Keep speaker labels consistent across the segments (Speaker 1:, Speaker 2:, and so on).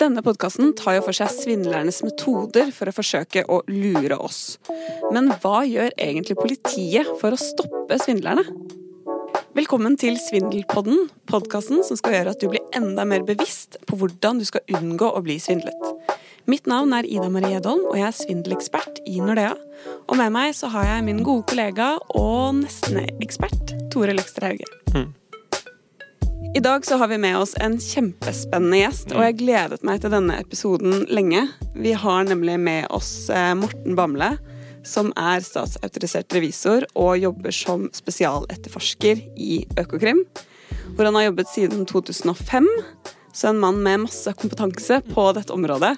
Speaker 1: Denne podkasten tar jo for seg svindlernes metoder for å forsøke å lure oss. Men hva gjør egentlig politiet for å stoppe svindlerne? Velkommen til Svindelpodden, podkasten som skal gjøre at du blir enda mer bevisst på hvordan du skal unngå å bli svindlet. Mitt navn er Ida Marie Edholm, og jeg er svindelekspert i Nordea. Og med meg så har jeg min gode kollega og nesten-ekspert Tore Løkster Hauge. Mm. I dag så har vi med oss en kjempespennende gjest, og jeg gledet meg til denne episoden lenge. Vi har nemlig med oss eh, Morten Bamble, som er statsautorisert revisor og jobber som spesialetterforsker i Økokrim, hvor han har jobbet siden 2005. Så en mann med masse kompetanse på dette området.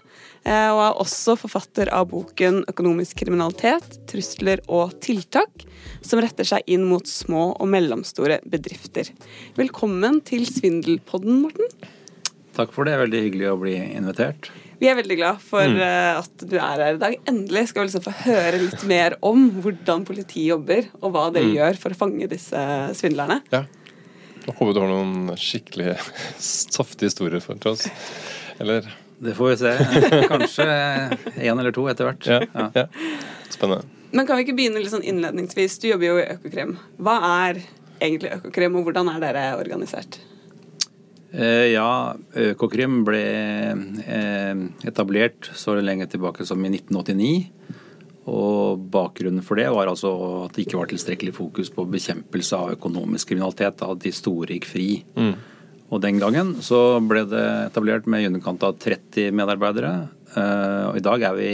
Speaker 1: Eh, og er også forfatter av boken 'Økonomisk kriminalitet, trusler og tiltak', som retter seg inn mot små og mellomstore bedrifter. Velkommen til Svindelpodden, Morten.
Speaker 2: Takk for det. Veldig hyggelig å bli invitert.
Speaker 1: Vi er veldig glad for mm. Eh, at du er her i dag. Endelig skal vi liksom få høre litt mer om hvordan politiet jobber, og hva dere mm. gjør for å fange disse svindlerne.
Speaker 3: Ja. Jeg håper du har noen skikkelig saftige historier for oss. Eller?
Speaker 2: Det får vi se. Kanskje én eller to etter hvert. Ja,
Speaker 3: ja. Spennende.
Speaker 1: Men kan vi ikke begynne litt sånn innledningsvis? Du jobber jo i Økokrim. Hva er egentlig Økokrim, og hvordan er dere organisert?
Speaker 2: Eh, ja, Økokrim ble eh, etablert så lenge tilbake som i 1989. Og Bakgrunnen for det var altså at det ikke var tilstrekkelig fokus på bekjempelse av økonomisk kriminalitet. At de store gikk fri. Mm. Og Den gangen så ble det etablert med i underkant av 30 medarbeidere. Eh, og I dag er vi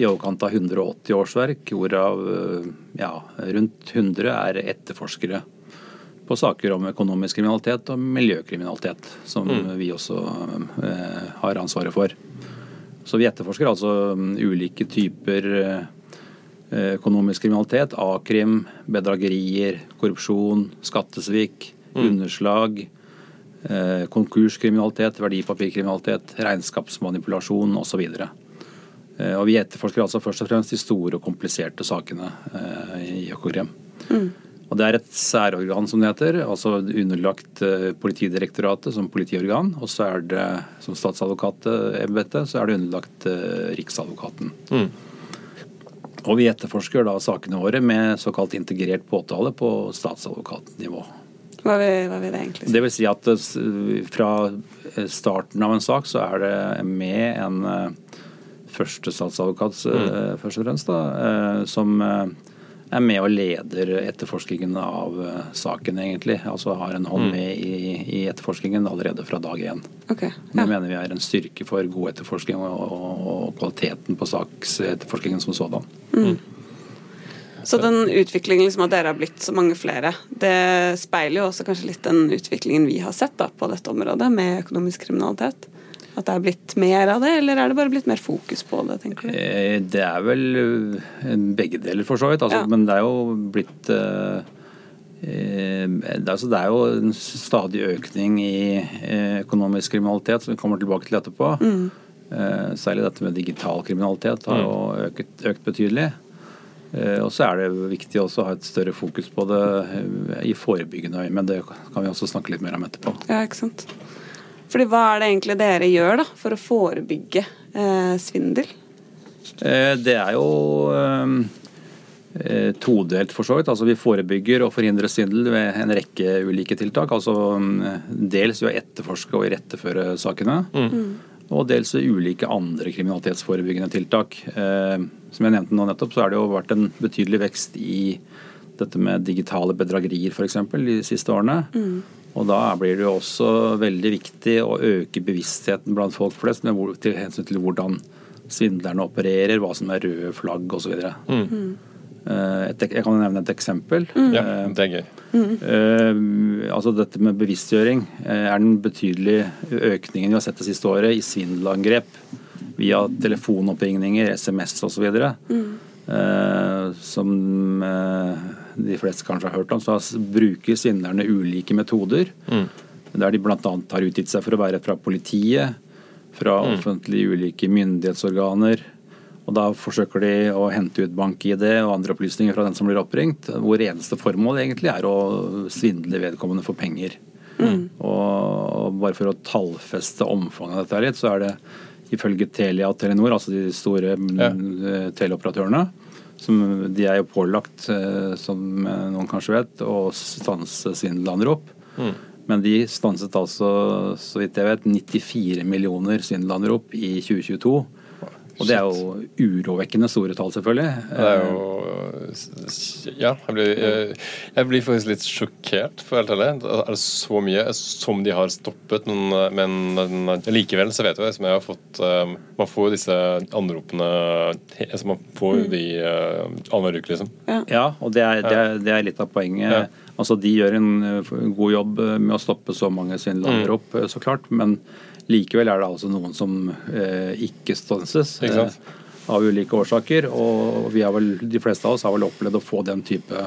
Speaker 2: i overkant av 180 årsverk, hvorav eh, ja, rundt 100 er etterforskere på saker om økonomisk kriminalitet og miljøkriminalitet, som mm. vi også eh, har ansvaret for. Så vi etterforsker altså mm, ulike typer eh, økonomisk kriminalitet. A-krim, bedragerier, korrupsjon, skattesvik, mm. underslag. Eh, konkurskriminalitet, verdipapirkriminalitet, regnskapsmanipulasjon osv. Eh, og vi etterforsker altså først og fremst de store og kompliserte sakene eh, i Økokrim. Mm. Og Det er et særorgan, som det heter, altså underlagt eh, Politidirektoratet som politiorgan. Og så er det som statsadvokatembetet, så er det underlagt Riksadvokaten. Mm. Og vi etterforsker da sakene våre med såkalt integrert påtale på statsadvokatnivå.
Speaker 1: Hva vil, hva vil, det egentlig si?
Speaker 2: Det vil si at fra starten av en sak så er det med en førstestatsadvokat mm. Eh, først og fremst, da, eh, som eh, er med og leder etterforskningen av saken, egentlig. Altså har en hånd mm. med i, i etterforskningen allerede fra dag én. Okay, ja. Det mener vi er en styrke for god etterforskning og, og, og kvaliteten på saksetterforskningen som sådan. Mm.
Speaker 1: Så den utviklingen liksom at dere har blitt så mange flere, det speiler jo også kanskje litt den utviklingen vi har sett da, på dette området med økonomisk kriminalitet? At det er blitt mer av det, eller er det bare blitt mer fokus på det? tenker du?
Speaker 2: Eh, det er vel eh, begge deler, for så vidt. Altså, ja. Men det er jo blitt uh, altså, Det er jo en stadig økning i økonomisk kriminalitet, som vi kommer tilbake til etterpå. Mm. Særlig dette med digital kriminalitet har jo mm. økt, økt betydelig. Og så er det viktig også å ha et større fokus på det i forebyggende øye, men det kan vi også snakke litt mer om etterpå.
Speaker 1: Ja, ikke sant. Fordi Hva er det egentlig dere gjør da, for å forebygge eh, svindel?
Speaker 2: Eh, det er jo eh, eh, todelt, for så vidt. Altså, vi forebygger og forhindrer svindel ved en rekke ulike tiltak. Altså, dels ved å etterforske og iretteføre sakene. Mm. Og dels ved ulike andre kriminalitetsforebyggende tiltak. Eh, som jeg nevnte nå nettopp, så har det jo vært en betydelig vekst i dette med digitale bedragerier f.eks. de siste årene. Mm. Og Da blir det jo også veldig viktig å øke bevisstheten blant folk flest med til hensyn til hvordan svindlerne opererer, hva som er røde flagg osv. Mm. Eh, jeg kan nevne et eksempel.
Speaker 3: Mm. Ja, det er gøy. Mm.
Speaker 2: Uh, altså Dette med bevisstgjøring er den betydelige økningen vi har sett det siste året i svindelangrep via telefonoppringninger, SMS osv. Mm. Som de fleste kanskje har hørt om, så bruker svindlerne ulike metoder. Mm. Der de bl.a. har utgitt seg for å være fra politiet, fra mm. offentlige ulike myndighetsorganer. Og Da forsøker de å hente ut bank-ID og andre opplysninger fra den som blir oppringt, hvor eneste formål egentlig er å svindle vedkommende for penger. Og bare for å tallfeste omfanget av dette litt, så er det ifølge Telia og Telenor, altså de store
Speaker 3: Ja.
Speaker 2: mm, teleoperatørene, som de er jo pålagt, eh, som eh, noen kanskje vet, å stanse svindelanrop. Men de stanset altså, så vidt jeg vet, 94 millioner svindelanrop i 2022. Og det er jo urovekkende store tall, selvfølgelig.
Speaker 3: Det er jo Ja, jeg blir, jeg, jeg blir faktisk litt sjokkert, for helt ærlig. Er det så mye som de har stoppet? Men, men likevel så vet vi som jeg har fått eh, Man får jo disse anropene altså Man får jo de uh, annenhver uke, liksom.
Speaker 2: Ja, og det er, det er, det er litt av poenget.
Speaker 3: Ja.
Speaker 2: Altså, De gjør en eh, god jobb eh, med å stoppe så mange svindlere
Speaker 3: Mm.
Speaker 2: eh, så klart. Men likevel er det altså noen som eh, ikke stanses.
Speaker 3: Ikke
Speaker 2: eh, av ulike årsaker. Og vi har vel, de fleste av oss har vel opplevd å få den type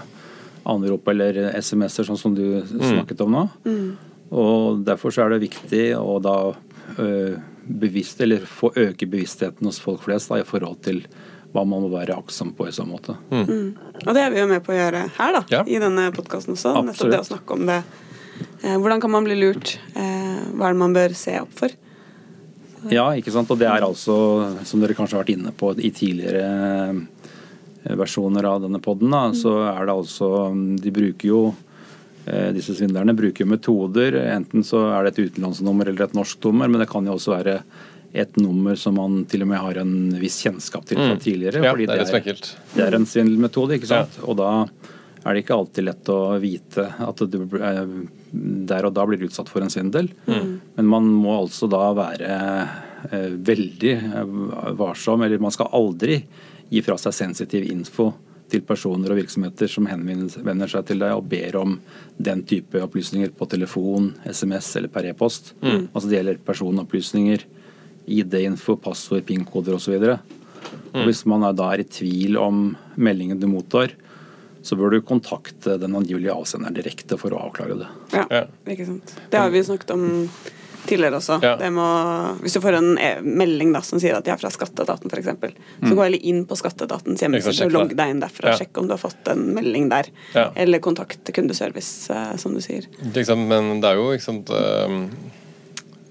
Speaker 2: anrop eller SMS-er, sånn som du snakket om nå. Og Derfor så er det viktig å da eh, bevisst, eller få øke bevisstheten hos folk flest da, i forhold til hva man må være aktsom på i så måte.
Speaker 1: Og det er vi jo med på å gjøre her, da.
Speaker 3: Ja.
Speaker 1: I denne podkasten også. Nettopp det å snakke om det. Eh, hvordan kan man bli lurt? Eh, hva er det man bør se opp for?
Speaker 2: Ja, ikke sant. Og det er altså, som dere kanskje har vært inne på i tidligere eh, versjoner av denne podden, mm. så er det altså De bruker jo eh, disse svindlerne bruker metoder. Enten så er det et utenlandsnummer eller et norsk nummer, men det kan jo også være et nummer som man til og med har en viss kjennskap til fra tidligere.
Speaker 3: Ja,
Speaker 2: fordi
Speaker 3: det er det er
Speaker 2: det er en svindelmetode, ikke sant. Og da er det ikke alltid lett å vite at du eh, der og da blir utsatt for en svindel. Men man må altså da være eh, veldig eh, varsom, eller man skal aldri gi fra seg sensitiv info til personer og virksomheter som henvender seg til deg og ber om den type opplysninger på telefon, SMS eller per e-post. Altså det gjelder personopplysninger, ID-info, passord, PIN-koder osv. Og Hvis man er da er i tvil om meldingen du mottar, så bør du kontakte den angivelige avsenderen direkte for å avklare det.
Speaker 1: Ja,
Speaker 3: Ja.
Speaker 1: ikke sant. Det har vi snakket om tidligere også.
Speaker 3: Ja.
Speaker 1: Det med, hvis du får en e melding da, som sier at de er fra Skatteetaten f.eks., så gå heller inn på Skatteetatens hjemmeside og logg deg inn derfra.
Speaker 3: Ja.
Speaker 1: Sjekk om du har fått en melding der.
Speaker 3: Ja.
Speaker 1: Eller kontakt kundeservice, eh, som du sier.
Speaker 3: Ikke sant, men det er jo ikke sant, ehm,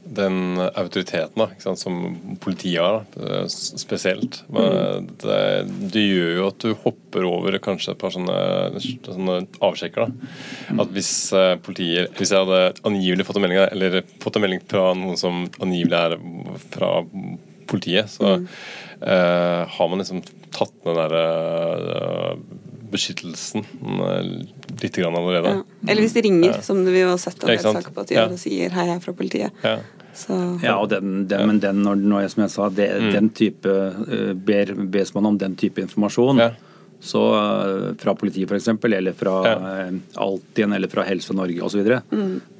Speaker 3: den autoriteten da, sant, som politiet har, da, eh, spesielt. Men det, det gjør jo at du hopper over kanskje et par sånne, sånne avsjekker. Da. At hvis eh, Hvis jeg hadde angivelig fått en melding, eller fått en melding fra noen som angivelig er fra politiet, så eh, har man liksom tatt den derre eh, beskyttelsen eh, litt grann allerede.
Speaker 1: Ja. Eller hvis de ringer, som vi har sett en
Speaker 3: Ja,
Speaker 1: del saker på, at de gjør
Speaker 3: Ja.
Speaker 1: og sier 'hei, jeg er fra politiet'.
Speaker 3: Ja.
Speaker 1: Så
Speaker 2: Ja, og den, den, men den, når, når jeg, som jeg sa, det, den type eh, ber, bes man om den type informasjon,
Speaker 3: Ja.
Speaker 2: så eh, fra politiet f.eks., eller fra
Speaker 3: Ja.
Speaker 2: Altinn eller fra Helse Norge osv.,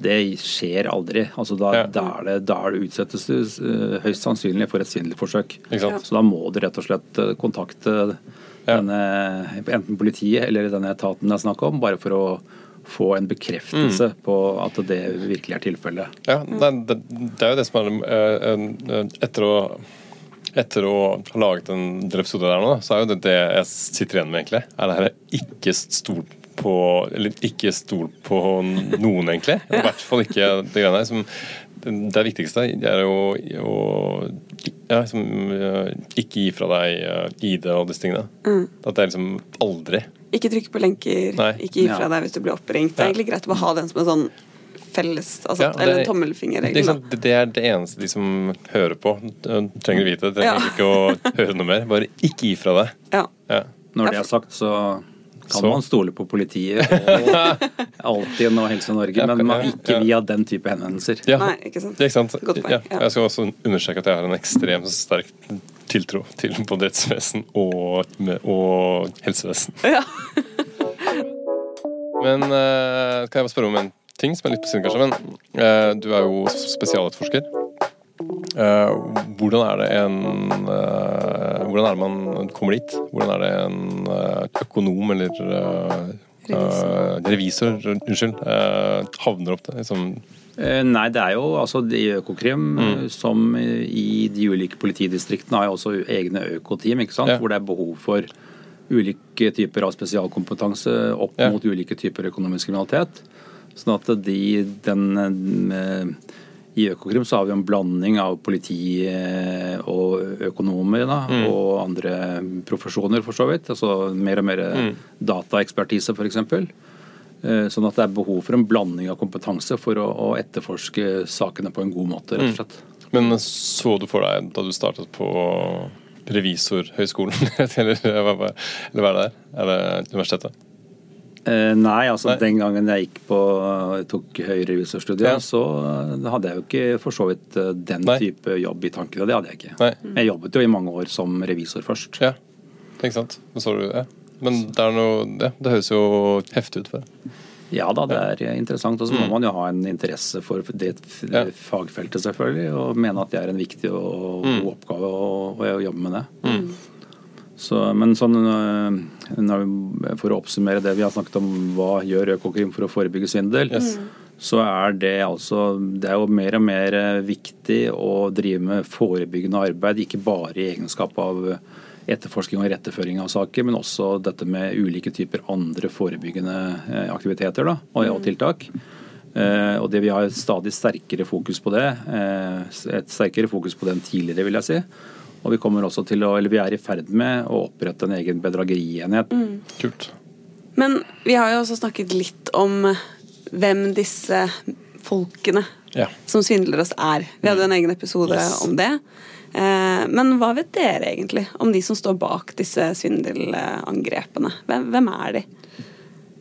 Speaker 2: det skjer aldri. Altså da,
Speaker 3: Ja.
Speaker 2: da, er det, da er det utsettes du høyst sannsynlig for et svindelforsøk.
Speaker 3: Ja.
Speaker 2: Så da må du rett og slett kontakte
Speaker 3: Ja.
Speaker 2: Denne, enten politiet eller denne etaten det er snakk om, bare for å få en bekreftelse
Speaker 3: Mm.
Speaker 2: på at det virkelig er tilfellet.
Speaker 3: Ja, det, det, det er jo det som er eh, Etter å etter å ha laget en del episoder der nå, så er jo det det jeg sitter igjen med, egentlig. Er det her ikke stort på Eller ikke stol på noen, egentlig. I hvert fall ikke det greiene der. Som, det viktigste er jo å ja, liksom, ikke gi fra deg ID og disse tingene. At det er liksom aldri
Speaker 1: ikke trykke på lenker,
Speaker 3: Nei.
Speaker 1: ikke gi fra
Speaker 2: Ja.
Speaker 1: deg hvis du blir oppringt. Det er
Speaker 3: Ja.
Speaker 1: egentlig greit å bare ha den som en sånn felles altså,
Speaker 3: Ja, det-
Speaker 1: Eller tommelfingerregel.
Speaker 3: Liksom, det er det eneste de som hører på, trenger å vite. Trenger
Speaker 1: Ja.
Speaker 3: ikke å høre noe mer. Bare ikke gi fra deg.
Speaker 1: Ja.
Speaker 3: Ja.
Speaker 2: Når det er sagt, så kan
Speaker 3: Så.
Speaker 2: man stole på politiet og Altinn og Helse Norge,
Speaker 3: Ja,
Speaker 2: men man, ikke
Speaker 3: ja.
Speaker 2: via den type henvendelser.
Speaker 3: Ja.
Speaker 1: Nei, ikke sant.
Speaker 3: Det ikke sant?
Speaker 1: Godt poeng,
Speaker 3: Ja. Jeg skal også understreke at jeg har en ekstremt sterk tiltro til både rettsvesen og, og helsevesen.
Speaker 1: Ja.
Speaker 3: Men eh, kan jeg bare spørre om en ting som er litt på siden, kanskje. Men eh, du er jo spesialetterforsker. Eh, hvordan er det en eh, Hvordan er det man kommer dit? Hvordan er det en eh, økonom eller revisor, eh, revisor, unnskyld, havner opp til? Liksom,
Speaker 2: Eh, Nei, det er jo altså de Økokrim
Speaker 3: Mm.
Speaker 2: som i de ulike politidistriktene har jo også egne økoteam, ikke sant?
Speaker 3: Ja.
Speaker 2: hvor det er behov for ulike typer av spesialkompetanse opp
Speaker 3: Ja.
Speaker 2: mot ulike typer økonomisk kriminalitet. Sånn at de, den I Økokrim så har vi en blanding av politi eh, og økonomer da, og andre profesjoner, for så vidt. Altså mer og mer dataekspertise, f.eks. Sånn at det er behov for en blanding av kompetanse for å, å etterforske sakene på en god måte, rett og slett.
Speaker 3: Men så du for deg da du startet på Revisorhøgskolen, eller eller hva er det der? Er det universitetet?
Speaker 2: Eh, nei, altså
Speaker 3: Nei.
Speaker 2: den gangen jeg gikk på, tok høyere revisorstudiet,
Speaker 3: Ja.
Speaker 2: så eh, hadde jeg jo ikke for så vidt eh, den
Speaker 3: Nei.
Speaker 2: type jobb i tankene. Det hadde jeg ikke.
Speaker 3: Nei.
Speaker 2: Jeg jobbet jo i mange år som revisor først.
Speaker 3: Ja, ikke sant. Du, ja. Men det, noe, ja, det høres jo heftig ut. for deg.
Speaker 2: Ja da, det er interessant. Og så må man jo ha en interesse for det
Speaker 3: Mm.
Speaker 2: Fagfeltet, selvfølgelig, og mene at det er en viktig og
Speaker 3: Mm.
Speaker 2: god oppgave å, å jobbe med det. Så, men sånn, vi- for å oppsummere det vi har snakket om, hva gjør Økokrim for å forebygge svindel?
Speaker 3: Yes.
Speaker 2: Så er det altså Det er jo mer og mer eh, viktig å drive med forebyggende arbeid, ikke bare i egenskap av eh, etterforsking og retteføring av saker, men også dette med ulike typer andre forebyggende eh, aktiviteter da, og, og tiltak. Uh, og det Vi har et stadig sterkere fokus på det. Uh, Et sterkere fokus på det enn tidligere, vil jeg si. Og vi kommer også til å, eller vi er i ferd med å opprette en egen bedragerienhet.
Speaker 3: Kult.
Speaker 1: Men vi har jo også snakket litt om hvem disse folkene
Speaker 3: Ja.
Speaker 1: som svindler oss er. Vi hadde en egen episode
Speaker 3: Yes.
Speaker 1: om det. Eh, Men hva vet dere egentlig om de som står bak disse svindelangrepene? Hvem, hvem er de?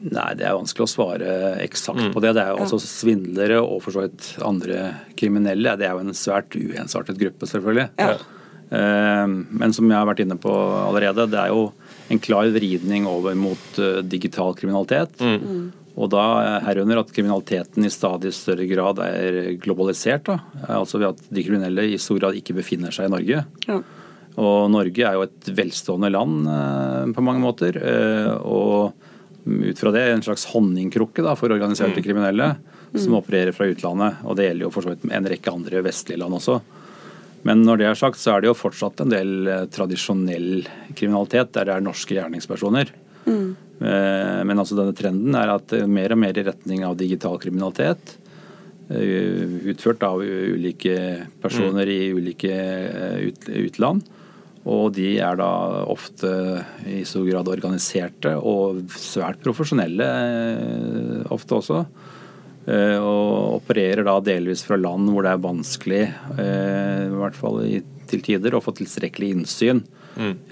Speaker 2: Nei, det er vanskelig å svare eksakt på det. Det er jo også svindlere og for så vidt andre kriminelle. Det er jo en svært uensartet gruppe, selvfølgelig.
Speaker 1: Ja.
Speaker 2: Eh, Men som jeg har vært inne på allerede, det er jo en klar vridning over mot eh, digital kriminalitet. Og da eh, herunder at kriminaliteten i stadig større grad er globalisert. Da. Altså ved at de kriminelle i stor grad ikke befinner seg i Norge.
Speaker 1: Ja.
Speaker 2: Og Norge er jo et velstående land på mange måter. eh, og ut fra det en slags honningkrukke da, for organiserte kriminelle som opererer fra utlandet. Og det gjelder jo for så vidt en rekke andre vestlige land også. Men når det er sagt, så er det jo fortsatt en del eh, tradisjonell kriminalitet der det er norske gjerningspersoner. Mm. Men altså denne trenden er at eh, mer og mer i retning av digital kriminalitet. eh, Utført av ulike personer i ulike eh, utland. Og de er da ofte i stor grad organiserte og svært profesjonelle eh, ofte også. Eh, Og opererer da delvis fra land hvor det er vanskelig, eh, i hvert fall til tider, å få tilstrekkelig innsyn.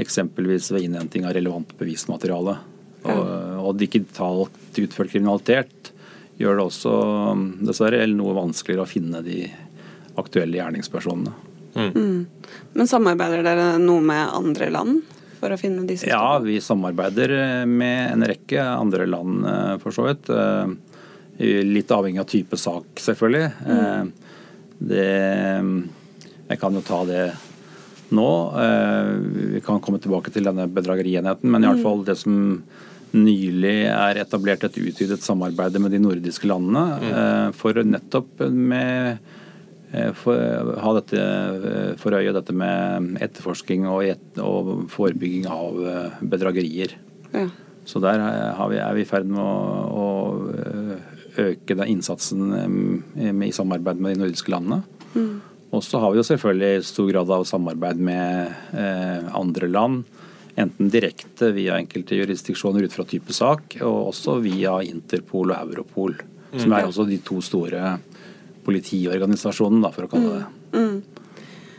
Speaker 2: Eksempelvis ved innhenting av relevant bevismateriale. Og, og digitalt utført kriminalitet gjør det også dessverre noe vanskeligere å finne de aktuelle gjerningspersonene.
Speaker 1: Men samarbeider dere noe med andre land for å finne disse?
Speaker 2: Ja, vi samarbeider med en rekke andre land, eh, for så vidt. Litt avhengig av type sak, selvfølgelig. Eh, Det Jeg kan jo ta det nå. Eh, Vi kan komme tilbake til denne bedragerienheten, men i alle fall det som nylig er etablert et utvidet samarbeid med de nordiske landene eh, for nettopp med for, ha dette for øye, dette med etterforsking og, et, og forebygging av bedragerier.
Speaker 1: Ja.
Speaker 2: Så der er har vi, er vi i ferd med å, å øke den innsatsen eh, med, i samarbeid med de nordiske landene. Og så har vi jo selvfølgelig stor grad av samarbeid med eh, andre land. Enten direkte via enkelte jurisdiksjoner ut fra type sak, og også via Interpol og Europol. Som er også de to store politiorganisasjonene, for å kalle det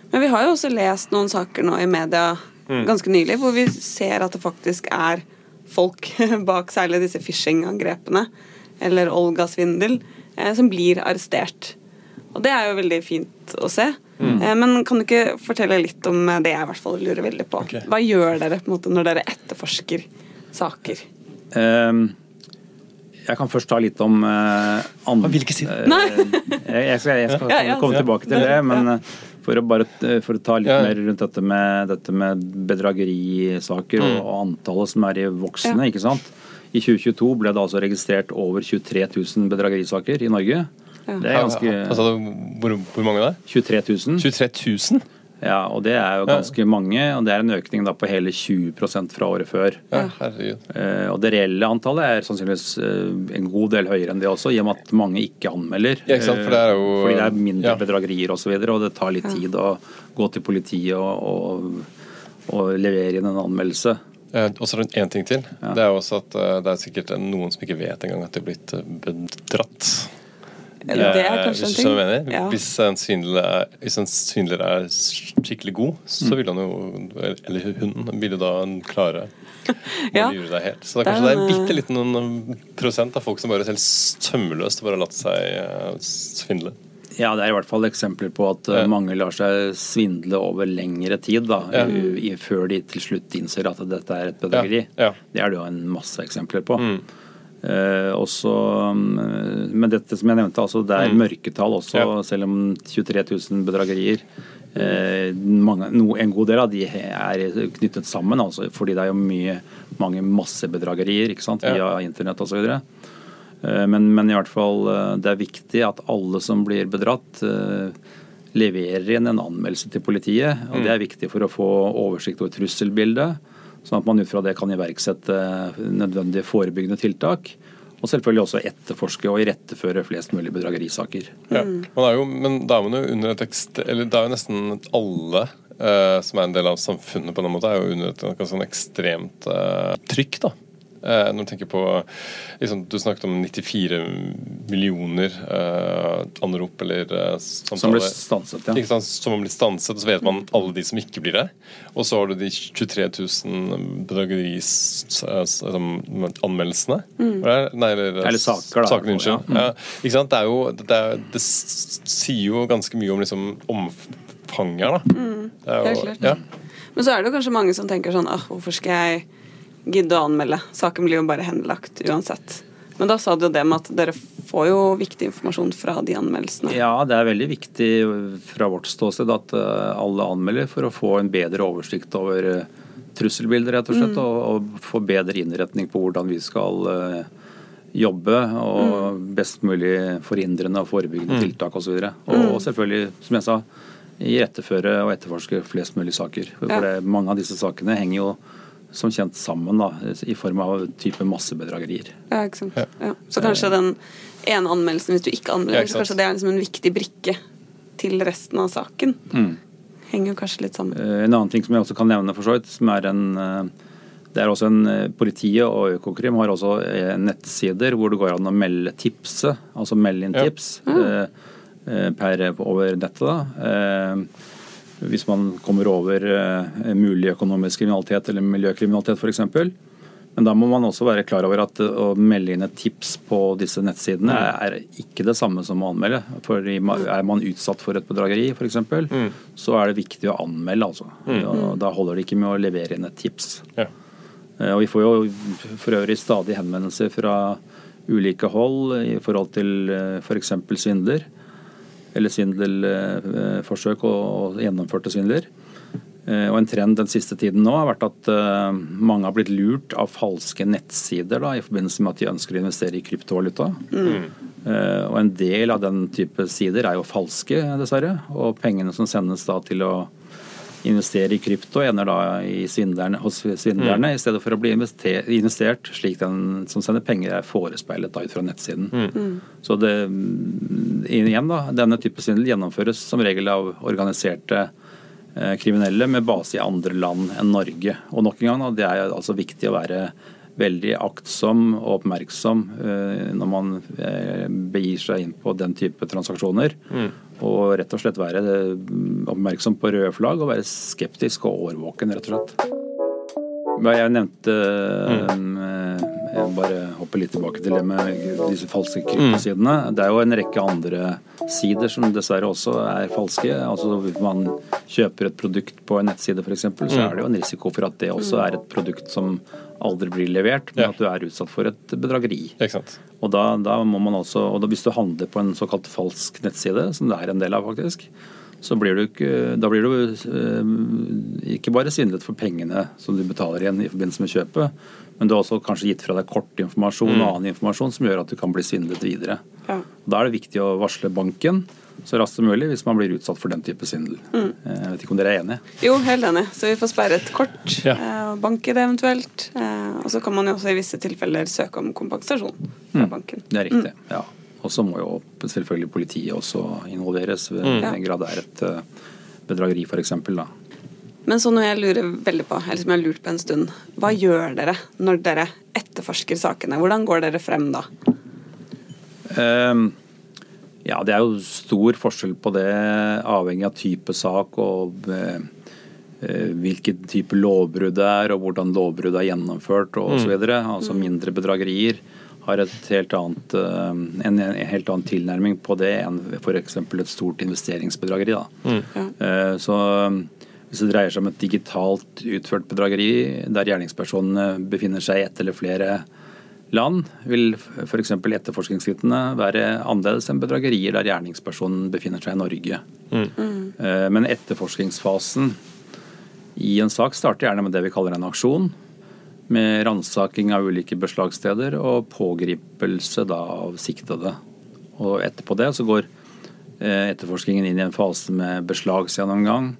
Speaker 1: Men vi har jo også lest noen saker nå i media ganske nylig hvor vi ser at det faktisk er folk bak særlig disse phishing-angrepene eller Olga-svindel eh, som blir arrestert. Og det er jo veldig fint å se. Eh, Men kan du ikke fortelle litt om det jeg i hvert fall lurer veldig på?
Speaker 3: Okay.
Speaker 1: Hva gjør dere på en måte når dere etterforsker saker?
Speaker 2: Um, Jeg kan først ta litt om uh,
Speaker 3: andre vil ikke
Speaker 1: Uh,
Speaker 2: jeg, jeg skal, jeg skal
Speaker 1: Ja, ja.
Speaker 2: komme tilbake til det, men eh, for å, bare, eh, for å ta litt
Speaker 3: Ja.
Speaker 2: mer rundt dette med, dette med bedragerisaker og, og antallet som er i voksne.
Speaker 1: Ja.
Speaker 2: ikke sant? I 2022 ble det altså registrert over 23 000 bedragerisaker i Norge.
Speaker 1: Ja.
Speaker 2: Det er ganske
Speaker 3: Altså, hvor, hvor mange da?
Speaker 2: 23 000.
Speaker 3: 23 000?
Speaker 2: Ja, og det er jo ganske mange, og det er en økning da på hele 20% fra året før.
Speaker 3: Ja, herregud.
Speaker 2: Eh, Og det reelle antallet er sannsynligvis eh, en god del høyere enn det også, i og med at mange ikke anmelder.
Speaker 3: Ja, ikke sant, for det er jo-
Speaker 2: Eh, Fordi det er mindre
Speaker 3: ja.
Speaker 2: bedragerier osv., og, så videre, og det tar litt tid å gå til politiet og, og, og levere inn en anmeldelse.
Speaker 3: Eh, Og så er det én ting til. Det er jo også at eh, det er sikkert noen som ikke vet engang at de er blitt bedratt.
Speaker 1: Eller Det er
Speaker 3: Eh,
Speaker 1: kanskje en ting.
Speaker 3: mener?
Speaker 1: Ja.
Speaker 3: Hvis, en svindler er, hvis en svindler er skikkelig god, så vil han jo, eller hun, vil jo da klare
Speaker 1: Ja.
Speaker 3: helt. Så det er
Speaker 1: Det
Speaker 3: kanskje det er bitte liten prosent av folk som bare helt sømmeløst bare har latt seg eh, svindle.
Speaker 2: Ja, det er i hvert fall eksempler på at eh,
Speaker 3: Ja.
Speaker 2: mange lar seg svindle over lengre tid, da,
Speaker 3: Ja.
Speaker 2: i, før de til slutt innser at dette er et bedrageri.
Speaker 3: Ja.
Speaker 2: Det er det jo en masse eksempler på.
Speaker 3: Mm.
Speaker 2: Eh, også, mm, men dette som jeg nevnte, altså det er
Speaker 3: Mm.
Speaker 2: mørketall også, selv om 23 000 bedragerier. Eh, mange, no, en god del av de er knyttet sammen, altså, fordi det er jo mye, mange massebedragerier ikke sant, via internett osv. Eh, Men, men i hvert fall eh, det er viktig at alle som blir bedratt, eh, leverer inn en anmeldelse til politiet. og Det er viktig for å få oversikt over trusselbildet, sånn at man ut fra det kan iverksette nødvendige forebyggende tiltak. Og selvfølgelig også etterforske og iretteføre flest mulig bedragerisaker.
Speaker 3: Ja. Man er jo, men da er man jo under et ekst... eller det er jo nesten alle eh, som er en del av samfunnet på den måten, er jo under et sånn ekstremt eh, trykk. da. Eh, når du tenker på liksom, Du snakket om 94 millioner eh, anrop eller eh,
Speaker 2: Som
Speaker 3: blir
Speaker 2: stanset, ja.
Speaker 3: Ikke sant? Som blir stanset, og så vet man alle de som ikke blir det. Og så har du de 23 000 bedragerianmeldelsene. Nei, eller,
Speaker 2: Eller saker, da.
Speaker 3: Sakene, unnskyld.
Speaker 2: Ja.
Speaker 3: Ja. Ikke sant? Det, er jo, det, er, det sier jo ganske mye om liksom, omfanget her, da. Det er
Speaker 1: helt klart.
Speaker 3: ja.
Speaker 1: Men så er det jo kanskje mange som tenker sånn ah, hvorfor skal jeg gidde å anmelde? Saken blir jo bare henlagt uansett. Men da sa du jo det med at dere får jo viktig informasjon fra de anmeldelsene.
Speaker 2: Ja, det er veldig viktig fra vårt ståsted at eh, alle anmelder for å få en bedre oversikt over trusselbilder, trusselbildet, rett og slett, og, og få bedre innretning på hvordan vi skal eh, jobbe og best mulig forhindrende og forebyggende tiltak osv. Og, og, og selvfølgelig, som jeg sa, iretteføre og etterforske flest mulig saker. For
Speaker 1: Ja.
Speaker 2: det, mange av disse sakene henger jo som kjent sammen da, i form av type massebedragerier.
Speaker 1: Ja, ikke sant? Ja. Så kanskje den ene anmeldelsen, hvis du ikke anmelder, så kanskje det er liksom en viktig brikke til resten av saken.
Speaker 2: Mm.
Speaker 1: Henger jo kanskje litt sammen.
Speaker 2: Eh, En annen ting som jeg også kan nevne, for så vidt, som er en eh, det er også en, eh, Politiet og Økokrim har også nettsider hvor det går an å melde tipse, altså melde inn tips ja. mm. per, over nettet. da. Hvis man kommer over eh, mulig økonomisk kriminalitet eller miljøkriminalitet f.eks. Men da må man også være klar over at eh, å melde inn et tips på disse nettsidene er ikke det samme som å anmelde. For er man utsatt for et bedrageri f.eks., så er det viktig å anmelde. altså. Og da holder det ikke med å levere inn et tips.
Speaker 3: Ja.
Speaker 2: Eh, Og vi får jo for øvrig stadig henvendelser fra ulike hold i forhold til f.eks. svindler. Eller svindelforsøk og, og gjennomførte svindler. Eh, Og En trend den siste tiden nå har vært at eh, mange har blitt lurt av falske nettsider da, i forbindelse med at de ønsker å investere i kryptovaluta. Mm. Og En del av den type sider er jo falske, dessverre. Og pengene som sendes da til å investere i krypto, ender da i svindlerne, hos svindlerne, i stedet for å bli investert slik den som sender penger er forespeilet da ut fra nettsiden. Så det, mm, igjen da, denne type svindel gjennomføres som regel av organiserte eh, kriminelle med base i andre land enn Norge. Og nok en gang, da, det er altså viktig å være veldig aktsom og oppmerksom eh, når man eh, begir seg inn på den type transaksjoner. Og rett og slett være eh, oppmerksom på røde flagg og være skeptisk og årvåken, rett og slett. Jeg nevnte eh, Jeg bare hoppe litt tilbake til det med disse falske kryptosidene. Det er jo en rekke andre sider som dessverre også er falske. Altså Hvis man kjøper et produkt på en nettside f.eks., så er det jo en risiko for at det også er et produkt som aldri blir levert, men
Speaker 3: Ja.
Speaker 2: at du er utsatt for et bedrageri. Og da, da må man også, og da, Hvis du handler på en såkalt falsk nettside, som det er en del av faktisk, så blir du ikke, da blir du eh, ikke bare svindlet for pengene som du betaler igjen i forbindelse med kjøpet, men du har også kanskje gitt fra deg kortinformasjon og annen informasjon som gjør at du kan bli svindlet videre.
Speaker 1: Ja.
Speaker 2: Da er det viktig å varsle banken så raskt som mulig hvis man blir utsatt for den type svindel. Jeg vet ikke om dere er enige?
Speaker 1: Jo, helt enig. Så vi får sperre et kort,
Speaker 3: Ja.
Speaker 1: eh, og banke det eventuelt. Eh, Og så kan man jo også i visse tilfeller søke om kompensasjon fra banken.
Speaker 2: Det er riktig, ja. Og så må jo selvfølgelig politiet også involveres, ved mm. en grad det er et eh, bedrageri f.eks. da.
Speaker 1: Men så noe jeg lurer veldig på, eller som jeg har lurt på en stund. Hva gjør dere når dere etterforsker sakene? Hvordan går dere frem da?
Speaker 2: Um, Ja, det er jo stor forskjell på det, avhengig av type sak og uh, eh, hvilken type lovbrudd det er, og hvordan lovbruddet er gjennomført og osv. Altså mindre bedragerier har et helt annet, eh, en, helt annen tilnærming på det enn f.eks. et stort investeringsbedrageri. Da. Ja. Så hvis det dreier seg om et digitalt utført bedrageri der gjerningspersonene befinner seg i ett eller flere land, vil f.eks. etterforskningsskrittene være annerledes enn bedragerier der gjerningspersonen befinner seg i Norge. Mm. Men etterforskningsfasen i en sak starter gjerne med det vi kaller en aksjon. Med ransaking av ulike beslagssteder og pågripelse da av siktede. Og etterpå det så går eh, etterforskningen inn i en fase med beslagsgjennomgang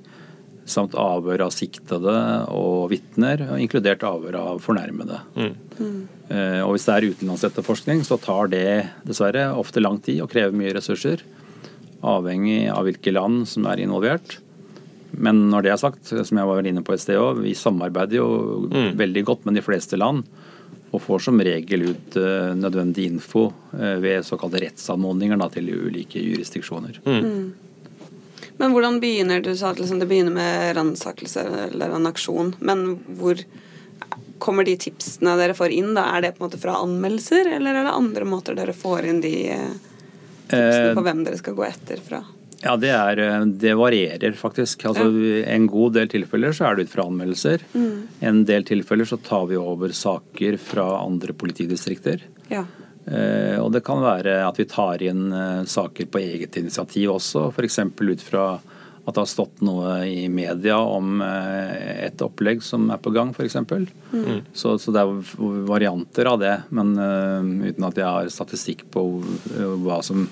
Speaker 2: samt avhør av siktede og vitner, inkludert avhør av fornærmede. Eh, Og hvis det er utenlandsetterforskning, så tar det dessverre ofte lang tid og krever mye ressurser. Avhengig av hvilke land som er involvert. Men når det er sagt, som jeg var inne på et sted òg, vi samarbeider jo veldig godt med de fleste land. Og får som regel ut uh, nødvendig info uh, ved såkalte rettsanmodninger da, til ulike jurisdiksjoner.
Speaker 1: Men hvordan begynner du sa at liksom det begynner med ransakelse eller en aksjon, men hvor kommer de tipsene dere får inn? da? Er det på en måte fra anmeldelser, eller er det andre måter dere får inn de eh, tipsene på hvem dere skal gå etter fra?
Speaker 2: Ja, det, er, eh, det varierer faktisk. Altså, En god del tilfeller så er det ut fra anmeldelser. En del tilfeller så tar vi over saker fra andre politidistrikter.
Speaker 1: Ja.
Speaker 2: Eh, og det kan være at vi tar inn eh, saker på eget initiativ også, f.eks. ut fra at det har stått noe i media om eh, et opplegg som er på gang, f.eks. Mm. Så, så det er varianter av det, men uten at jeg har statistikk på hva som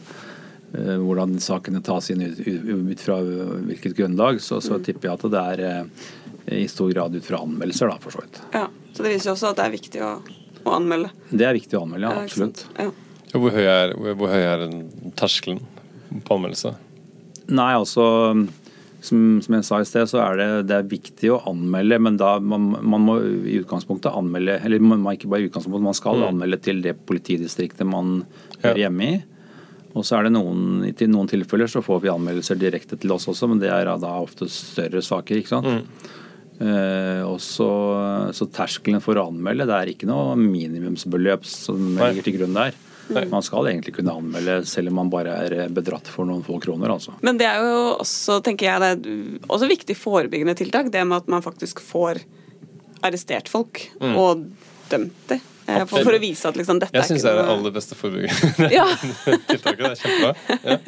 Speaker 2: hvordan sakene tas inn ut, fra hvilket grunnlag, så, så tipper jeg at det er eh, i stor grad ut fra anmeldelser, da, for så vidt.
Speaker 1: ja. Så det viser jo også at det er viktig å, å anmelde.
Speaker 2: Det er viktig å anmelde, ja, absolutt.
Speaker 1: Ja.
Speaker 3: Hvor høy er, hvor høy er terskelen på anmeldelse?
Speaker 2: Nei, altså som, som jeg sa i sted, så er det, det er viktig å anmelde, men da man, man må i utgangspunktet anmelde Eller man ikke bare i utgangspunktet, man skal anmelde til det politidistriktet man hører
Speaker 3: Ja.
Speaker 2: hjemme i. Og så er det noen, I noen tilfeller så får vi anmeldelser direkte til oss også, men det er da ofte større saker. ikke sant? Eh, og så, så terskelen for å anmelde, det er ikke noe minimumsbeløp som ligger til grunn der.
Speaker 3: Nei.
Speaker 2: Man skal egentlig kunne anmelde selv om man bare er bedratt for noen få kroner. altså.
Speaker 1: Men det er jo også, tenker jeg, det er også viktig forebyggende tiltak. Det med at man faktisk får arrestert folk og dømt dem. Eh, For, for å vise at liksom dette
Speaker 3: Jeg syns
Speaker 1: er
Speaker 3: det er det aller beste forebyggende
Speaker 1: ja.
Speaker 3: tiltaket. Det er kjempebra.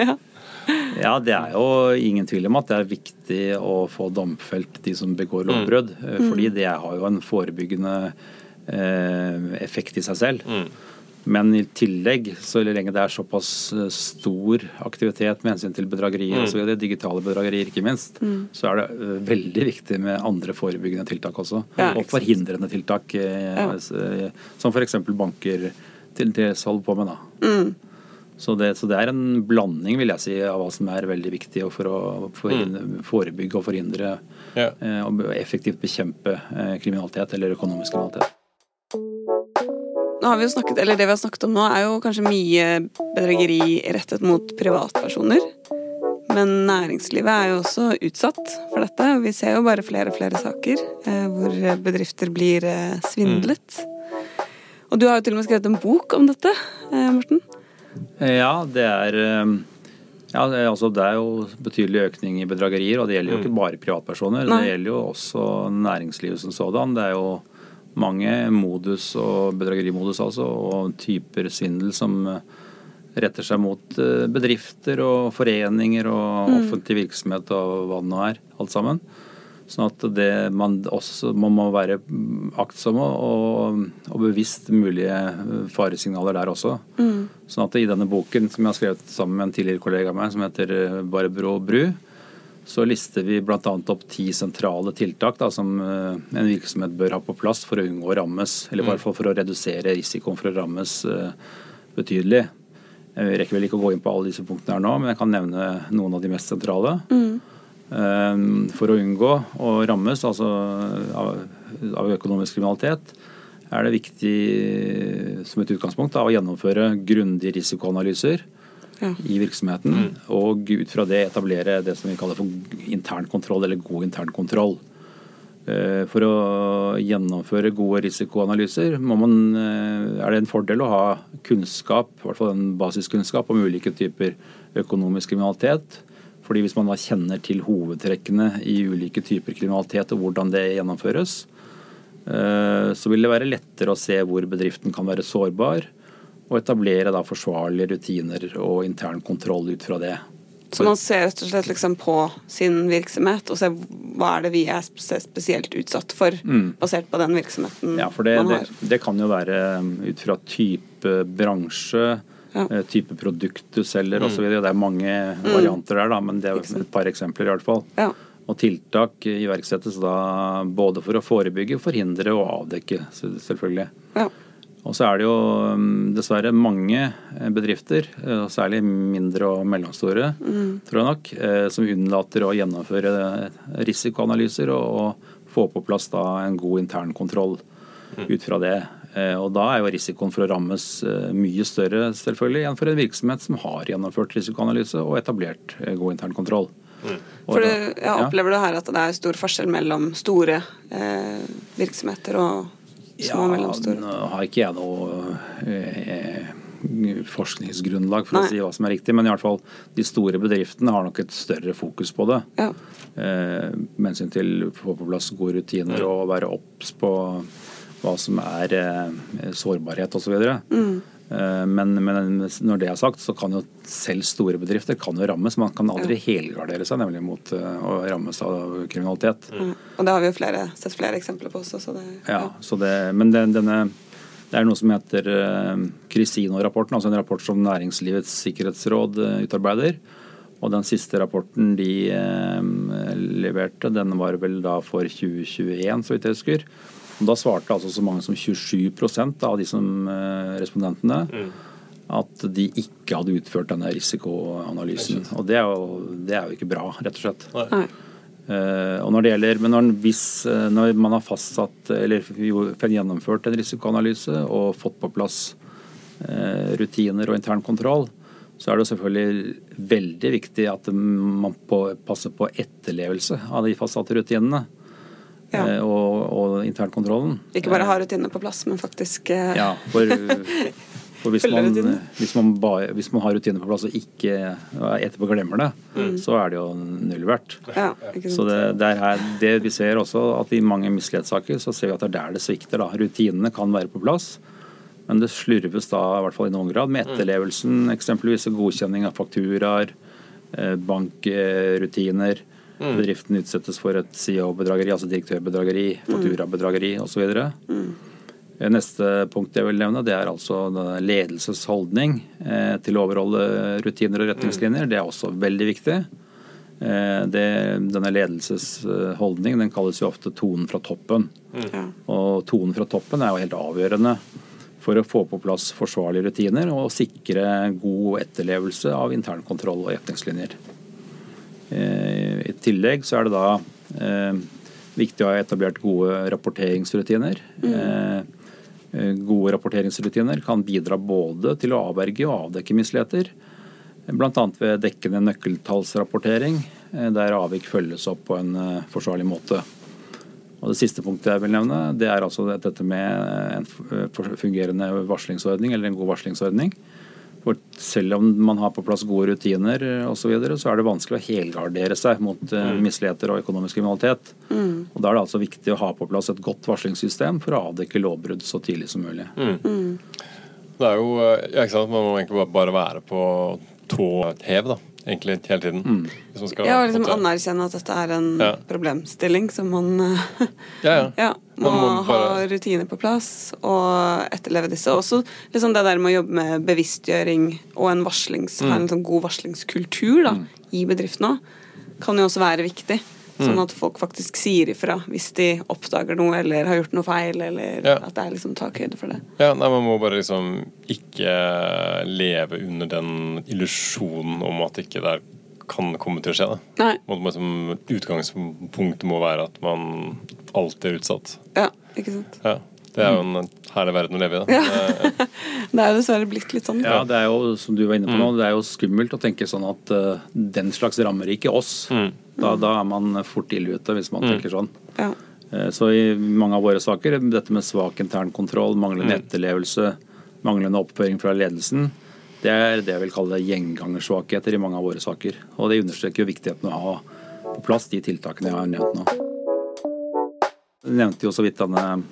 Speaker 3: Ja.
Speaker 2: Ja, det er jo ingen tvil om at det er viktig å få domfelt de som begår lovbrudd. Mm. Fordi det har jo en forebyggende eh, effekt i seg selv. Men i tillegg, så lenge det er såpass eh, stor aktivitet med hensyn til bedragerier mm. altså digitale bedragerier ikke minst, så er det eh, veldig viktig med andre forebyggende tiltak også.
Speaker 1: Ja,
Speaker 2: og forhindrende tiltak, eh,
Speaker 1: Ja.
Speaker 2: som f.eks. banker til dels holder på med. da.
Speaker 1: Mm.
Speaker 2: Så det, så det er en blanding vil jeg si, av hva som er veldig viktig for å forebygge og forhindre
Speaker 3: Ja.
Speaker 2: og effektivt bekjempe kriminalitet eller økonomisk kriminalitet.
Speaker 1: Nå har vi jo snakket, eller Det vi har snakket om nå, er jo kanskje mye bedrageri rettet mot privatpersoner. Men næringslivet er jo også utsatt for dette. Vi ser jo bare flere og flere saker eh, hvor bedrifter blir eh, svindlet. Og du har jo til og med skrevet en bok om dette, eh, Morten.
Speaker 2: Eh, Ja, det er eh, ja, det er- altså det er jo betydelig økning i bedragerier, og det gjelder jo ikke bare privatpersoner.
Speaker 1: Nei.
Speaker 2: Det gjelder jo også næringslivet som sådan. Det er jo mange modus og bedragerimodus altså, og typer svindel som eh, retter seg mot eh, bedrifter og foreninger og offentlig virksomhet og hva det nå er, alt sammen. Sånn at det man også man må være aktsomme og, og bevisst mulige faresignaler der også. Mm. Sånn at i denne boken som jeg har skrevet sammen med en tidligere kollega av meg, som heter Barbro Bru, så lister vi bl.a. opp ti sentrale tiltak da, som en virksomhet bør ha på plass for å unngå å rammes, eller i hvert fall for å redusere risikoen for å rammes betydelig. Jeg rekker vel ikke å gå inn på alle disse punktene her nå, men jeg kan nevne noen av de mest sentrale. Mm. For å unngå å rammes altså av, økonomisk kriminalitet er det viktig som et utgangspunkt da, å gjennomføre grundige risikoanalyser ja. i virksomheten, mm. og ut fra det etablere det som vi kaller for internkontroll, eller god internkontroll. Eh, for å gjennomføre gode risikoanalyser man, eh, er det en fordel å ha kunnskap, i hvert fall en basiskunnskap om ulike typer økonomisk kriminalitet. Fordi Hvis man da kjenner til hovedtrekkene i ulike typer kriminalitet og hvordan det gjennomføres, eh, så vil det være lettere å se hvor bedriften kan være sårbar, og etablere da forsvarlige rutiner og intern kontroll ut fra det.
Speaker 1: Så man ser rett og slett liksom på sin virksomhet og ser hva er det vi er spesielt utsatt for, mm. basert på den virksomheten
Speaker 2: ja, for det, man har. Det, det, kan jo være um, ut fra type bransje, ja. Eh, type produkt du selger mm. osv. Det er mange mm. varianter der, da, men det er et par eksempler i hvert fall. Ja. Og tiltak iverksettes da både for å forebygge, forhindre og avdekke, selvfølgelig. Ja. Og så er det jo um, dessverre mange eh, bedrifter, eh, særlig mindre og mellomstore, mm. tror jeg nok, eh, som unnlater å gjennomføre risikoanalyser og få på plass da en god internkontroll mm. ut fra det. Og da er jo risikoen for å rammes mye større selvfølgelig enn for en virksomhet som har gjennomført risikoanalyse og etablert god internkontroll.
Speaker 1: Mm. For du, jeg opplever det her at det er stor forskjell mellom store eh, virksomheter og små og mellomstore?
Speaker 2: Ja, nå har ikke jeg noe eh, forskningsgrunnlag for Nei. å si hva som er riktig, men i hvert fall de store bedriftene har nok et større fokus på det. Ja. Eh, med hensyn til å få på plass gode rutiner og være obs på hva som er eh, sårbarhet osv. Mm. Eh, men, men, når det er sagt, så kan jo selv store bedrifter kan jo rammes. Man kan aldri helgardere seg nemlig mot eh, å rammes av kriminalitet.
Speaker 1: Mm. Og det har vi jo flere, sett flere eksempler på også. Det,
Speaker 2: ja. ja det, men det, denne, det er noe som heter uh, Crisino-rapporten, altså en rapport som Næringslivets sikkerhetsråd utarbeider. Og den siste rapporten de leverte, den var vel da for 2021, så vidt jeg husker. Da svarte altså så mange som 27% av de som eh, respondentene mm. at de ikke hadde utført denne risikoanalysen. Og det er, jo, det er jo ikke bra, rett og slett. Nei. Uh, og når det gjelder, men når, hvis, uh, når, man har fastsatt eller gjennomført en risikoanalyse og fått på plass uh, rutiner og intern kontroll, så er det selvfølgelig veldig viktig at man på, passer på etterlevelse av de fastsatte rutinene ja. Eh, og, og internkontrollen.
Speaker 1: Ikke bare ha rutinene på plass, men faktisk
Speaker 2: eh, Ja, for, for hvis, man, hvis, man bare, hvis, man, har rutinene på plass og ikke etterpå glemmer det, mm. så er det jo null verdt. Ja, så det, det, er her, det vi ser også, at i mange mislighetssaker så ser vi at det er der det svikter. Da. Rutinene kan være på plass. Men det slurves da, i hvert fall i noen grad, med mm. etterlevelsen. Eksempelvis godkjenning av fakturaer, eh, bankrutiner. Mm. Bedriften utsettes for et CEO-bedrageri, altså direktørbedrageri, fakturabedrageri osv. Mm. Neste punkt jeg vil nevne, det er altså ledelsesholdning eh, til å overholde rutiner og retningslinjer. Det er også veldig viktig. Eh, det, denne ledelsesholdning den kalles jo ofte tonen fra toppen. Mm. Og tonen fra toppen er jo helt avgjørende for å få på plass forsvarlige rutiner og sikre god etterlevelse av internkontroll og retningslinjer. Eh, tillegg så er det da eh, viktig å ha etablert gode rapporteringsrutiner. Mm. Eh, gode rapporteringsrutiner kan bidra både til å avverge og avdekke misligheter. Bl.a. ved dekkende nøkkeltallsrapportering, der avvik følges opp på en forsvarlig måte. Og Det siste punktet jeg vil nevne, det er altså dette med en fungerende varslingsordning, eller en god varslingsordning. For selv om man har på plass gode rutiner osv., så, videre, så er det vanskelig å helgardere seg mot eh, mm. misligheter og økonomisk kriminalitet. Mm. Og Da er det altså viktig å ha på plass et godt varslingssystem for å avdekke lovbrudd så tidlig som mulig. Mm.
Speaker 3: mm. Det er jo, eh, ja, ikke sant, Man må egentlig bare være på tå hev da, egentlig hele tiden. Hvis man skal
Speaker 1: Ja, og liksom anerkjenne at dette er en
Speaker 3: Ja.
Speaker 1: problemstilling som man
Speaker 3: Ja, ja.
Speaker 1: ja, må,
Speaker 3: Man må
Speaker 1: ha rutiner på plass og etterleve disse. Også liksom det der med å jobbe med bevisstgjøring og en varslings,
Speaker 3: Mm.
Speaker 1: en sånn god varslingskultur da, i bedriften òg, kan jo også være viktig.
Speaker 3: Mm.
Speaker 1: Sånn at folk faktisk sier ifra hvis de oppdager noe eller har gjort noe feil, eller
Speaker 3: Ja.
Speaker 1: at det er liksom takhøyde for det.
Speaker 3: Ja, nei, Man må bare liksom ikke leve under den illusjonen om at ikke det kan komme til å skje. Da.
Speaker 1: Nei.
Speaker 3: Utgangspunktet må være at man alltid er utsatt.
Speaker 1: Ja, ikke sant.
Speaker 3: Ja. Det er jo en herlig verden å leve i. Da. Ja.
Speaker 1: Det er jo dessverre blitt litt sånn.
Speaker 2: Ja, det er jo, som du var inne på nå, det er jo skummelt å tenke sånn at uh, den slags rammer ikke oss. Da, da er man fort ille ute, hvis man tenker sånn.
Speaker 1: Ja.
Speaker 2: Uh, Så i mange av våre saker, dette med svak internkontroll, manglende etterlevelse, manglende oppføring fra ledelsen, det er det jeg vil kalle gjengangersvakheter i mange av våre saker. Og det understreker jo viktigheten av å ha på plass de tiltakene jeg har nevnt nå. Jeg nevnte jo så vidt denne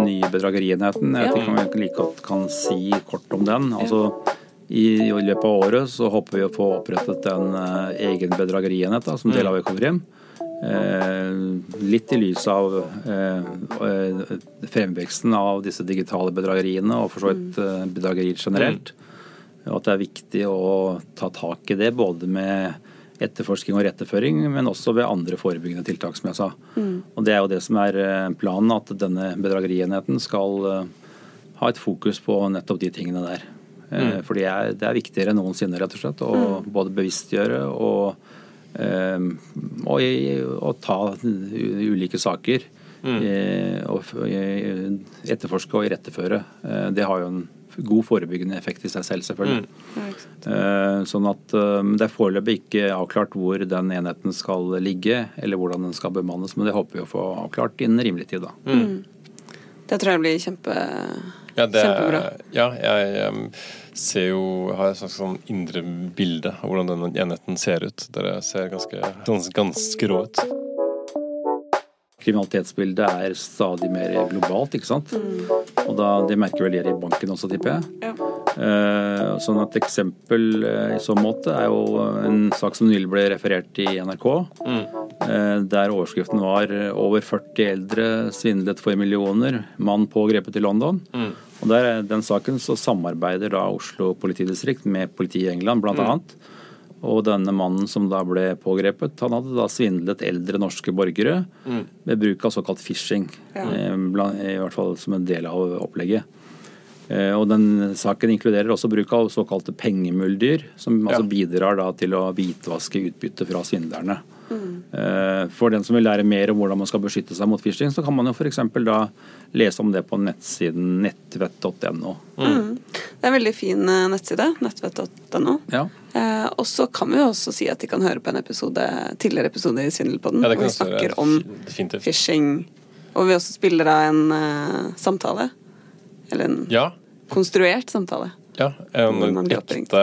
Speaker 2: nye bedragerienheten. Jeg vet ikke om jeg like godt kan si kort om den. Altså, i, I løpet av året så håper vi å få opprettet en uh, egen bedragerienhet da, som del av Økokrim. Eh, litt i lys av eh, eh, fremveksten av disse digitale bedrageriene og for så vidt eh, bedragerier generelt. Og at det er viktig å ta tak i det både med etterforsking og retteføring, men også ved andre forebyggende tiltak, som jeg sa. Og Det er jo det som er eh, planen, at denne bedragerienheten skal eh, ha et fokus på nettopp de tingene der. Mm. For det er, det er viktigere enn noensinne, rett og slett, å både bevisstgjøre og, eh, og, og ta ulike saker. Mm. Og eh, etterforske og iretteføre. Eh, Det har jo en god forebyggende effekt i seg selv, selvfølgelig.
Speaker 1: Mm.
Speaker 2: Eh, Sånn at eh, Det er foreløpig ikke avklart hvor den enheten skal ligge, eller hvordan den skal bemannes, men det håper vi å få avklart innen rimelig tid. da.
Speaker 1: Det tror jeg blir kjempe,
Speaker 3: Ja, det,
Speaker 1: kjempebra.
Speaker 3: ja jeg ser jo har et slags sånn indre bilde av hvordan den enheten ser ut. Dere ser ganske, ganske, ganske rå ut.
Speaker 2: Kriminalitetsbildet er stadig mer globalt, ikke sant. Og da, Det merker vel dere i banken også, tipper jeg.
Speaker 1: Ja.
Speaker 2: Eh, sånn Et eksempel eh, i så måte er jo en sak som nylig ble referert i NRK. eh, Der overskriften var 'Over 40 eldre svindlet for millioner. Mann pågrepet i London'. Og der, Den saken så samarbeider da Oslo politidistrikt med politiet i England, blant annet. Og denne mannen som da ble pågrepet, han hadde da svindlet eldre norske borgere ved bruk av såkalt phishing.
Speaker 1: Ja.
Speaker 2: eh, I hvert fall som en del av opplegget. Eh, Og den saken inkluderer også bruk av såkalte pengemuldyr, som altså bidrar da til å hvitvaske utbytte fra svindlerne. Eh, For den som vil lære mer om hvordan man skal beskytte seg mot phishing, så kan man jo f.eks. da lese om det på nettsiden nettvett.no.
Speaker 1: Mm. Det er en veldig fin eh, nettside, nettvett.no.
Speaker 2: Ja.
Speaker 1: Eh, og så kan vi jo også si at de kan høre på en episode, tidligere episode i Svindelpodden,
Speaker 3: Ja,
Speaker 1: hvor vi snakker om
Speaker 3: Definitivt.
Speaker 1: phishing. Og vi også spiller av en uh, samtale. Eller en
Speaker 3: Ja.
Speaker 1: konstruert samtale.
Speaker 3: Ja, en ekte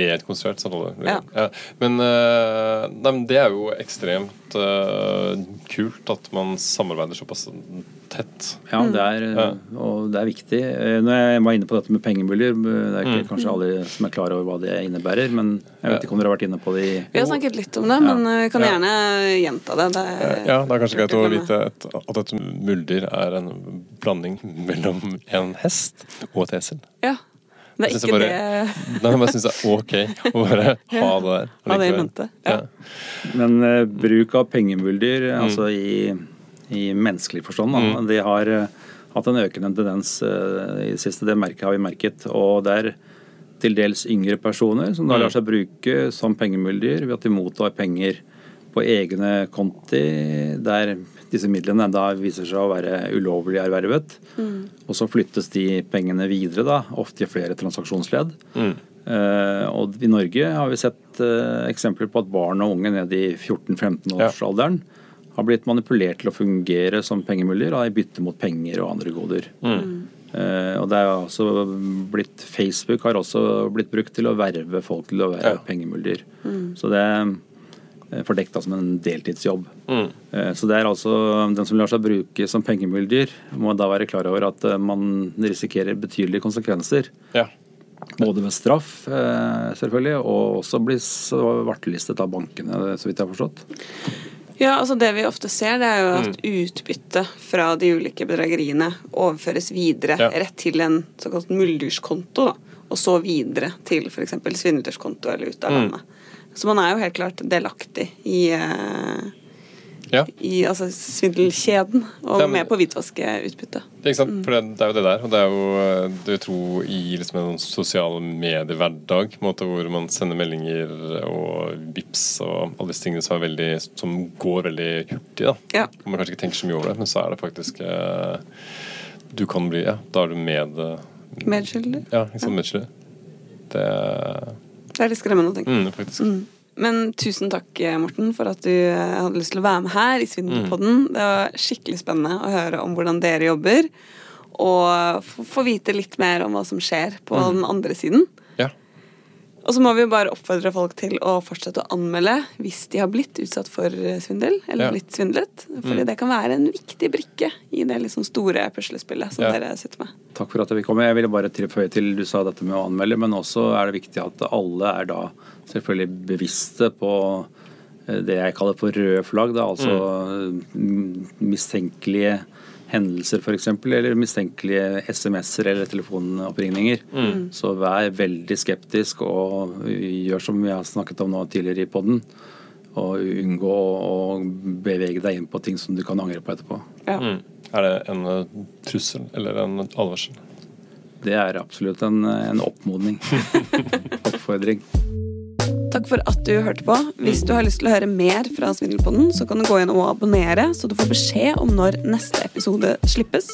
Speaker 3: rekonstruert samtale.
Speaker 1: Ja.
Speaker 3: Men, eh, nei, men det er jo ekstremt uh, kult at man samarbeider såpass tett.
Speaker 2: Ja, det er,
Speaker 3: Ja.
Speaker 2: og det er viktig. Eh, Når jeg var inne på dette med pengemuljer, det er ikke kanskje alle som er klar over hva det innebærer, men jeg vet ikke om dere har vært inne på det i
Speaker 1: Vi har snakket litt om det, men eh, vi kan
Speaker 3: Ja.
Speaker 1: gjerne gjenta det. det er,
Speaker 3: Ja, det er kanskje greit å vite et, at et muldyr er en blanding mellom en hest og et esel.
Speaker 1: Ja. Det er ikke
Speaker 3: bare,
Speaker 1: det
Speaker 3: Nei, men jeg syns det er ok å bare ha det der.
Speaker 1: Ha det
Speaker 3: i
Speaker 1: mente. Ja.
Speaker 2: Men uh, bruk av pengemuldyr, altså i, i menneskelig forstand, da, det har uh, hatt en økende tendens uh, i det siste. Det merket har vi merket. Og det er til dels yngre personer som da lar seg bruke som pengemuldyr ved at de mottar penger på egne konti, der disse midlene da viser seg å være ulovlig ervervet. Og så flyttes de pengene videre, da, ofte i flere transaksjonsledd. Eh, og i Norge har vi sett uh, eksempler på at barn og unge ned i 14-15-årsalderen har blitt manipulert til å fungere som pengemuller da, i bytte mot penger og andre goder. Eh, og det er også blitt, Facebook har også blitt brukt til å verve folk til å være
Speaker 3: Ja.
Speaker 2: pengemuldyr. Så det fordekt da som en deltidsjobb.
Speaker 3: Mm.
Speaker 2: Eh, Så det er altså Den som lar seg bruke som pengemuldyr, må da være klar over at eh, man risikerer betydelige konsekvenser.
Speaker 3: Ja.
Speaker 2: Både ved straff, eh, selvfølgelig, og også bli svartelistet av bankene, så vidt jeg har forstått.
Speaker 1: Ja, altså Det vi ofte ser, det er jo at utbytte fra de ulike bedrageriene overføres videre
Speaker 3: Ja.
Speaker 1: rett til en såkalt muldyrskonto, da, og så videre til f.eks. svindlerskonto eller ut av landet. Så man er jo helt klart delaktig i, eh,
Speaker 3: Ja.
Speaker 1: i altså, svindelkjeden og
Speaker 3: Ja, men-
Speaker 1: med på hvitvaskeutbytte. Det.
Speaker 3: Ikke sant? For det, det er jo det der. Og det er jo eh, det jeg tror i liksom en sosial måte, hvor man sender meldinger og vips og alle disse tingene som, veldig, som går veldig hurtig. da.
Speaker 1: Ja.
Speaker 3: Man kanskje ikke tenker så mye over det, men så er det faktisk eh, Du kan bli Ja, da er du med
Speaker 1: Medskyldig.
Speaker 3: Ja, ikke sant, medskyldig. Det
Speaker 1: Er litt skremmende å tenke.
Speaker 3: mm, faktisk.
Speaker 1: Men tusen takk, Morten, for at du eh, hadde lyst til å være med her i Svindelpodden. Det var skikkelig spennende å høre om hvordan dere jobber, og få vite litt mer om hva som skjer på den andre siden. Og så må vi jo bare oppfordre folk til å fortsette å anmelde hvis de har blitt utsatt for eh, svindel, eller
Speaker 3: Ja.
Speaker 1: blitt svindlet. Fordi det kan være en viktig brikke i det liksom store puslespillet som
Speaker 3: Ja.
Speaker 1: dere sitter med.
Speaker 2: Takk for at jeg fikk komme. Jeg ville bare tilføye til du sa dette med å anmelde, men også er det viktig at alle er da selvfølgelig bevisste på eh, det jeg kaller for røde flagg. Da, altså mm. mistenkelige hendelser f.eks., eller mistenkelige SMS-er eller telefonoppringninger. Så vær veldig skeptisk og gjør som vi har snakket om nå tidligere i poden. Og unngå å bevege deg inn på ting som du kan angre på etterpå.
Speaker 1: Ja.
Speaker 3: Mm. Er det en eh, trussel eller en advarsel?
Speaker 2: Det er absolutt en, en oppmodning. Oppfordring.
Speaker 1: Takk for at du hørte på. Hvis du har lyst til å høre mer fra Svindelpodden, så kan du gå inn og abonnere, så du får beskjed om når neste episode slippes.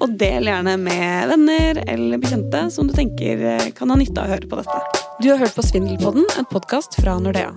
Speaker 1: Og del gjerne med venner eller bekjente som du tenker eh, kan ha nytte av å høre på dette. Du har hørt på Svindelpodden, en podkast fra Nordea.